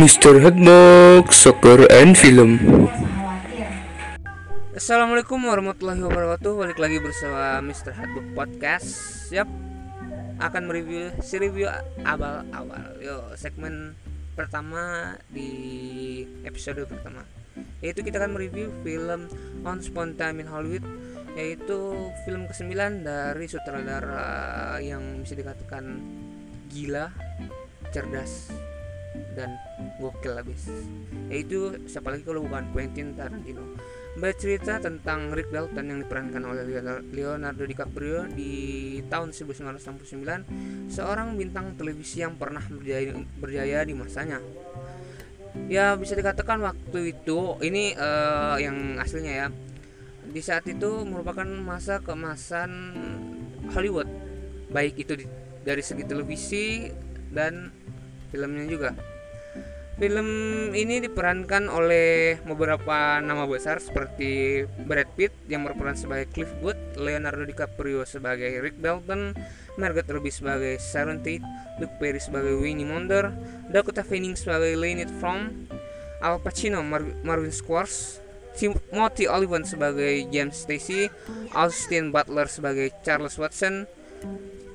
Mr. Hotbox Soccer and Film Assalamualaikum warahmatullahi wabarakatuh Balik lagi bersama Mr. Hotbox Podcast Siap Akan mereview si review awal-awal Yo segmen pertama di episode pertama Yaitu kita akan mereview film On Time in Hollywood Yaitu film ke-9 dari sutradara yang bisa dikatakan gila, cerdas, dan gokil habis. Yaitu siapa lagi kalau bukan Quentin Tarantino. Bercerita tentang Rick Dalton yang diperankan oleh Leonardo DiCaprio di tahun 1969 seorang bintang televisi yang pernah berjaya, berjaya di masanya. Ya bisa dikatakan waktu itu ini uh, yang aslinya ya di saat itu merupakan masa keemasan Hollywood. Baik itu di, dari segi televisi dan filmnya juga Film ini diperankan oleh beberapa nama besar seperti Brad Pitt yang berperan sebagai Cliff Booth, Leonardo DiCaprio sebagai Rick Dalton, Margot Robbie sebagai Sharon Tate, Luke Perry sebagai Winnie Monder, Dakota Fanning sebagai Lynette From, Al Pacino, Mar Marvin Squires, Timothy Olyphant sebagai James Stacy, Austin Butler sebagai Charles Watson.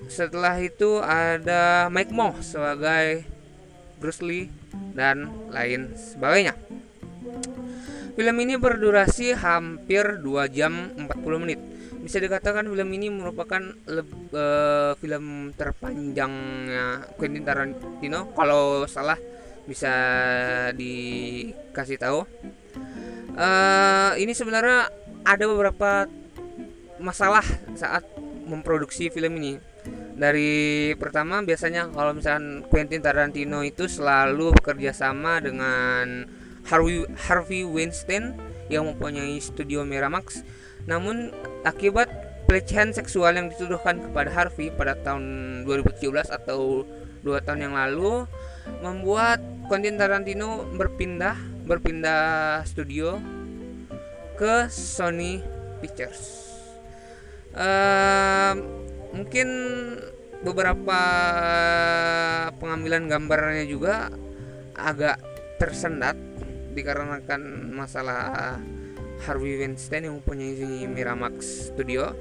Setelah itu ada Mike Moh sebagai Bruce Lee, dan lain sebagainya. Film ini berdurasi hampir 2 jam 40 menit. Bisa dikatakan film ini merupakan uh, film terpanjangnya Quentin Tarantino. Kalau salah bisa dikasih tahu. Uh, ini sebenarnya ada beberapa masalah saat memproduksi film ini dari pertama biasanya kalau misalkan Quentin Tarantino itu selalu bekerja sama dengan Harvey Harvey Weinstein yang mempunyai studio Miramax. Namun akibat pelecehan seksual yang dituduhkan kepada Harvey pada tahun 2017 atau dua tahun yang lalu membuat Quentin Tarantino berpindah berpindah studio ke Sony Pictures. Uh, mungkin beberapa pengambilan gambarnya juga agak tersendat dikarenakan masalah Harvey Weinstein yang mempunyai Miramax Studio.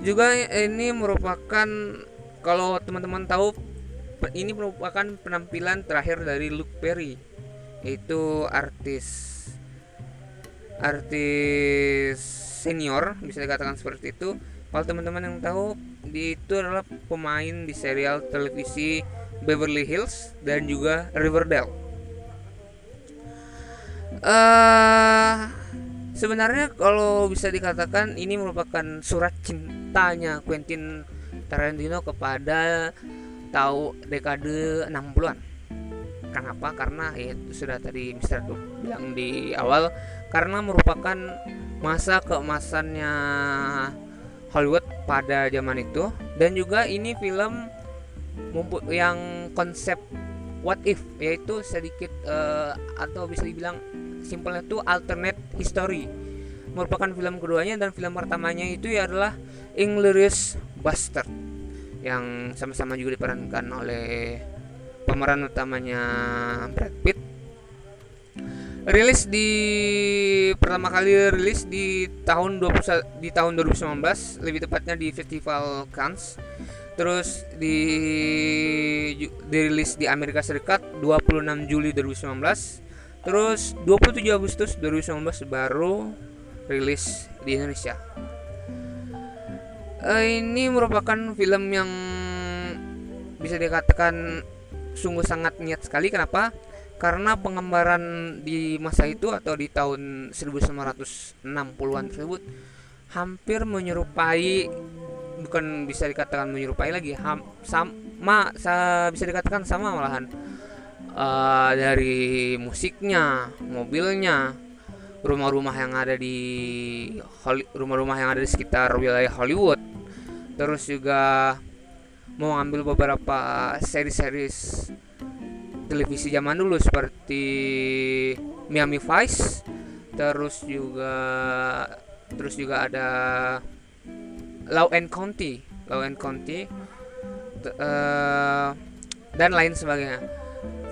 Juga ini merupakan kalau teman-teman tahu ini merupakan penampilan terakhir dari Luke Perry yaitu artis artis senior bisa dikatakan seperti itu kalau teman-teman yang tahu itu adalah pemain di serial televisi Beverly Hills dan juga Riverdale. Uh, sebenarnya kalau bisa dikatakan ini merupakan surat cintanya Quentin Tarantino kepada tahu dekade 60-an. Kenapa? Karena ya itu sudah tadi Mister tuh bilang di awal karena merupakan masa keemasannya Hollywood pada zaman itu. Dan juga ini film yang konsep what if yaitu sedikit uh, atau bisa dibilang simpelnya itu alternate history. Merupakan film keduanya dan film pertamanya itu ya adalah Inglourious Bastard yang sama-sama juga diperankan oleh pemeran utamanya Brad Pitt rilis di pertama kali rilis di tahun 20 di tahun 2019 lebih tepatnya di Festival Cannes. Terus di dirilis di Amerika Serikat 26 Juli 2019 terus 27 Agustus 2019 baru rilis di Indonesia. Uh, ini merupakan film yang bisa dikatakan sungguh sangat niat sekali. Kenapa karena penggambaran di masa itu atau di tahun 1960-an tersebut hampir menyerupai bukan bisa dikatakan menyerupai lagi ham, sama sa, bisa dikatakan sama malahan. Uh, dari musiknya mobilnya rumah-rumah yang ada di rumah-rumah yang ada di sekitar wilayah Hollywood. Terus juga mau ngambil beberapa seri-series televisi zaman dulu seperti Miami Vice terus juga terus juga ada Law and County Law and County uh, dan lain sebagainya.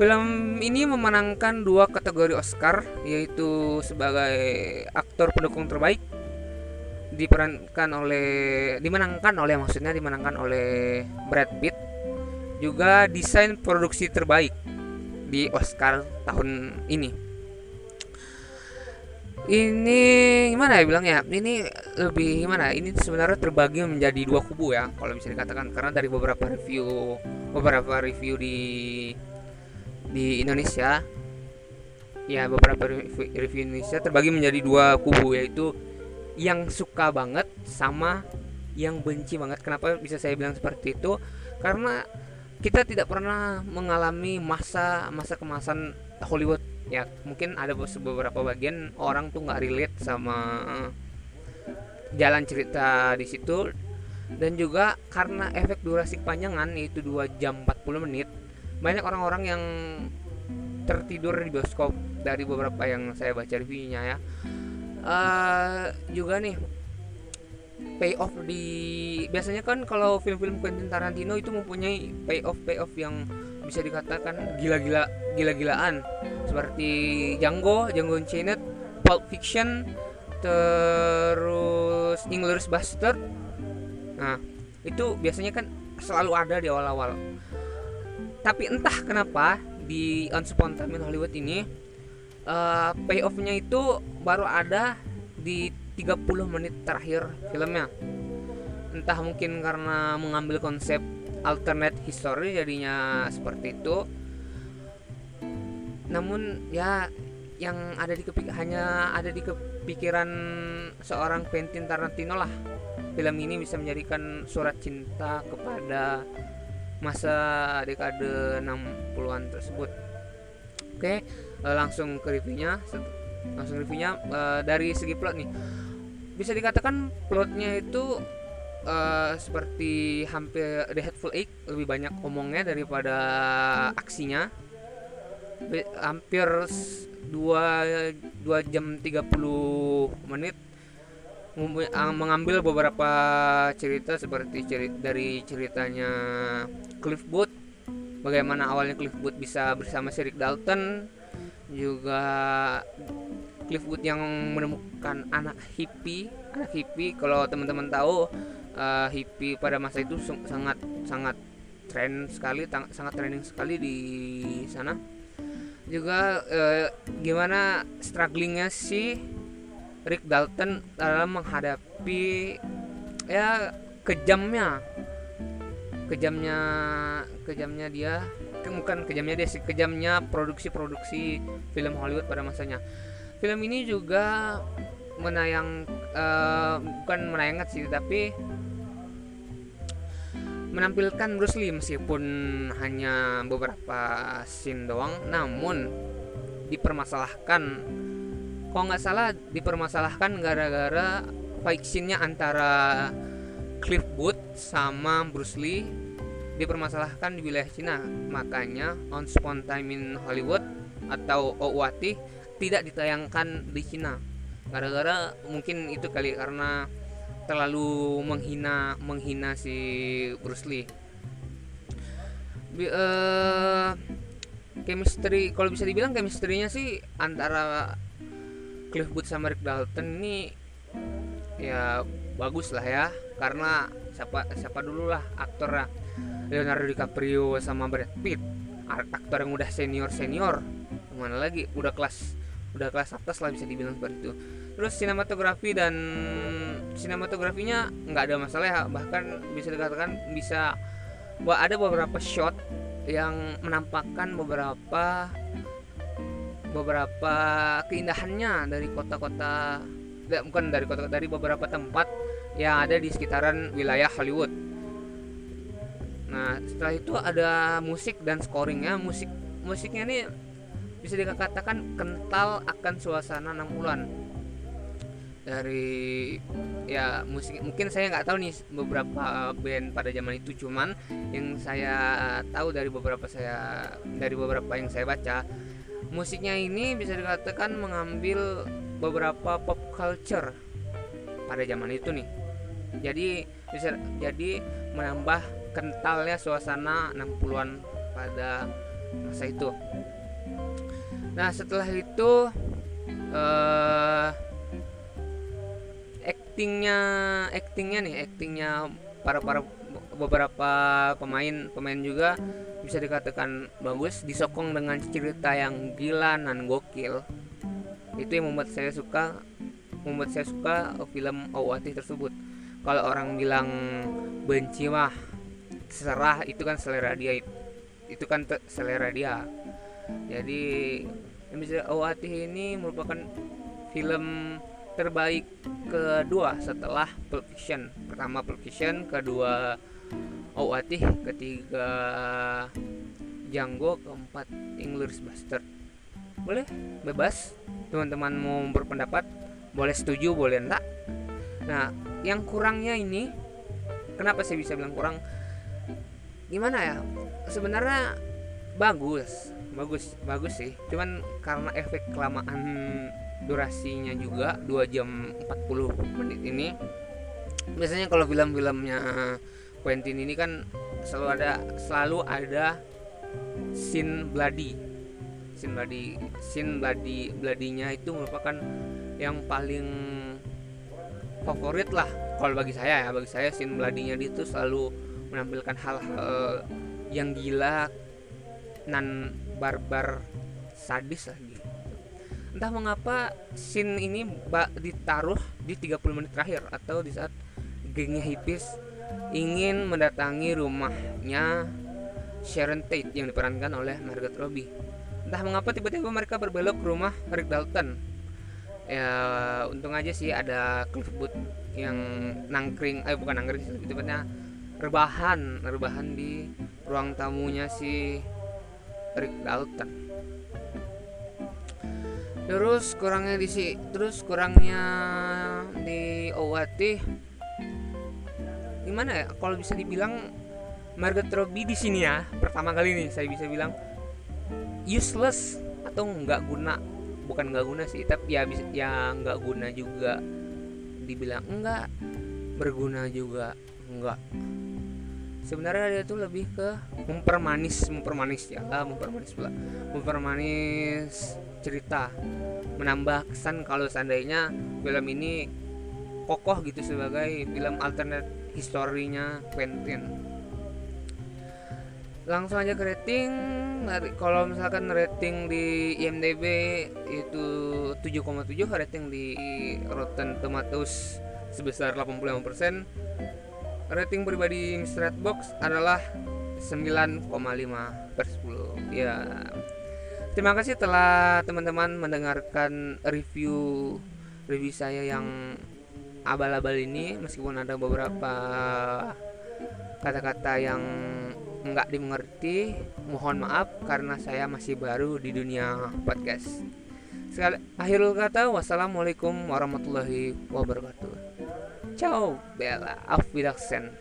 Film ini memenangkan dua kategori Oscar, yaitu sebagai aktor pendukung terbaik diperankan oleh dimenangkan oleh maksudnya dimenangkan oleh Brad Pitt juga desain produksi terbaik di Oscar tahun ini ini gimana ya bilang ya ini lebih gimana ini sebenarnya terbagi menjadi dua kubu ya kalau bisa dikatakan karena dari beberapa review beberapa review di di Indonesia ya beberapa review, review Indonesia terbagi menjadi dua kubu yaitu yang suka banget sama yang benci banget. Kenapa bisa saya bilang seperti itu? Karena kita tidak pernah mengalami masa masa kemasan Hollywood. Ya mungkin ada beberapa bagian orang tuh nggak relate sama jalan cerita di situ. Dan juga karena efek durasi kepanjangan yaitu 2 jam 40 menit banyak orang-orang yang tertidur di bioskop. Dari beberapa yang saya baca reviewnya ya. Uh, juga nih payoff di biasanya kan kalau film-film Quentin Tarantino itu mempunyai payoff payoff yang bisa dikatakan gila-gila gila-gilaan seperti Django, Django Unchained, Pulp Fiction, terus Inglourious Bastard. Nah, itu biasanya kan selalu ada di awal-awal. Tapi entah kenapa di Unspontaneous Hollywood ini uh, payoffnya itu baru ada di 30 menit terakhir filmnya. Entah mungkin karena mengambil konsep alternate history jadinya seperti itu. Namun ya yang ada di kepik hanya ada di kepikiran seorang Quentin Tarantino lah. Film ini bisa menjadikan surat cinta kepada masa dekade 60-an tersebut. Oke uh, langsung ke reviewnya. Langsung reviewnya. Uh, dari segi plot nih bisa dikatakan plotnya itu uh, seperti hampir The Hateful Eight lebih banyak omongnya daripada aksinya. Be hampir 2 2 jam 30 menit mengambil beberapa cerita seperti cerita dari ceritanya Cliff Booth bagaimana awalnya Cliff Booth bisa bersama Rick Dalton juga Cliffwood yang menemukan anak hippie. Anak hippie kalau teman-teman tahu uh, hippie pada masa itu sangat sangat tren sekali sangat trending sekali di sana. Juga uh, gimana strugglingnya si Rick Dalton dalam menghadapi ya kejamnya. Kejamnya kejamnya dia bukan kejamnya dia sih kejamnya produksi-produksi film Hollywood pada masanya film ini juga menayang uh, bukan menayangkan sih tapi menampilkan Bruce Lee meskipun hanya beberapa scene doang namun dipermasalahkan kalau nggak salah dipermasalahkan gara-gara fight scene-nya antara Cliff Booth sama Bruce Lee dipermasalahkan di wilayah Cina. Makanya On Spawn Time in Hollywood atau OUAT tidak ditayangkan di Cina. Gara-gara mungkin itu kali karena terlalu menghina menghina si Bruce Lee. Bi uh, chemistry kalau bisa dibilang chemistry-nya sih antara Cliff Booth sama Rick Dalton ini ya bagus lah ya karena siapa siapa dulu lah aktor Leonardo DiCaprio sama Brad Pitt aktor yang udah senior senior mana lagi udah kelas udah kelas atas lah bisa dibilang seperti itu. Terus sinematografi dan sinematografinya nggak ada masalah ya bahkan bisa dikatakan bisa ada beberapa shot yang menampakkan beberapa beberapa keindahannya dari kota-kota bukan dari kota dari beberapa tempat yang ada di sekitaran wilayah Hollywood. Nah setelah itu ada musik dan scoringnya. Musik musiknya ini bisa dikatakan kental akan suasana enam bulan. Dari ya musik mungkin saya nggak tahu nih beberapa band pada zaman itu cuman yang saya tahu dari beberapa saya dari beberapa yang saya baca musiknya ini bisa dikatakan mengambil beberapa pop culture pada zaman itu nih. Jadi bisa jadi menambah kentalnya suasana 60-an pada masa itu nah setelah itu eh actingnya actingnya nih actingnya para para beberapa pemain pemain juga bisa dikatakan bagus disokong dengan cerita yang gila dan gokil. Itu yang membuat saya suka membuat saya suka film Awati tersebut. Kalau orang bilang benci mah serah itu kan selera dia itu kan selera dia jadi bisa Awati ini merupakan film terbaik kedua setelah Pulp Fiction. Pertama Pulp Fiction kedua Awati ketiga Django keempat English Bastard boleh? Bebas? Teman-teman mau berpendapat? Boleh setuju boleh enggak? Nah yang kurangnya ini kenapa saya bisa bilang kurang? Gimana ya? Sebenarnya bagus. Bagus bagus sih. Cuman karena efek kelamaan durasinya juga 2 jam 40 menit ini biasanya kalau film-filmnya Quentin ini kan selalu ada selalu ada scene bloody. Scene bloody scene bloody bloodynya itu merupakan yang paling favorit lah. Kalau bagi saya ya bagi saya scene bladinya itu selalu menampilkan hal-hal yang gila nan barbar sadis lagi entah mengapa scene ini ditaruh di 30 menit terakhir atau di saat gengnya hippies ingin mendatangi rumahnya Sharon Tate yang diperankan oleh Margot Robbie. Entah mengapa tiba-tiba mereka berbelok ke rumah Rick Dalton. Ya untung aja sih ada Cliffwood yang nangkring eh bukan nangkring sih tepatnya rebahan rebahan di ruang tamunya si Rick Dalton. Terus kurangnya di si terus kurangnya di OAT gimana ya kalau bisa dibilang Margot Robbie di sini ya pertama kali nih saya bisa bilang useless atau nggak guna. Bukan nggak guna sih tapi ya bisa ya nggak guna juga dibilang enggak berguna juga enggak sebenarnya dia tuh lebih ke mempermanis mempermanis ya. Ah, mempermanis pula. Mempermanis cerita. Menambah kesan kalau seandainya film ini kokoh gitu sebagai film alternate historinya Quentin. Langsung aja ke rating. Kalau misalkan rating di IMDb itu 7,7 rating di Rotten Tomatoes sebesar 85% rating pribadi Mr. Redbox adalah 9,5 per 10 ya. Terima kasih telah teman-teman mendengarkan review review saya yang abal-abal ini. Meskipun ada beberapa kata-kata yang nggak dimengerti mohon maaf karena saya masih baru di dunia podcast. Sekali akhirul kata wassalamualaikum warahmatullahi wabarakatuh ciao bella. Auf wiedersehen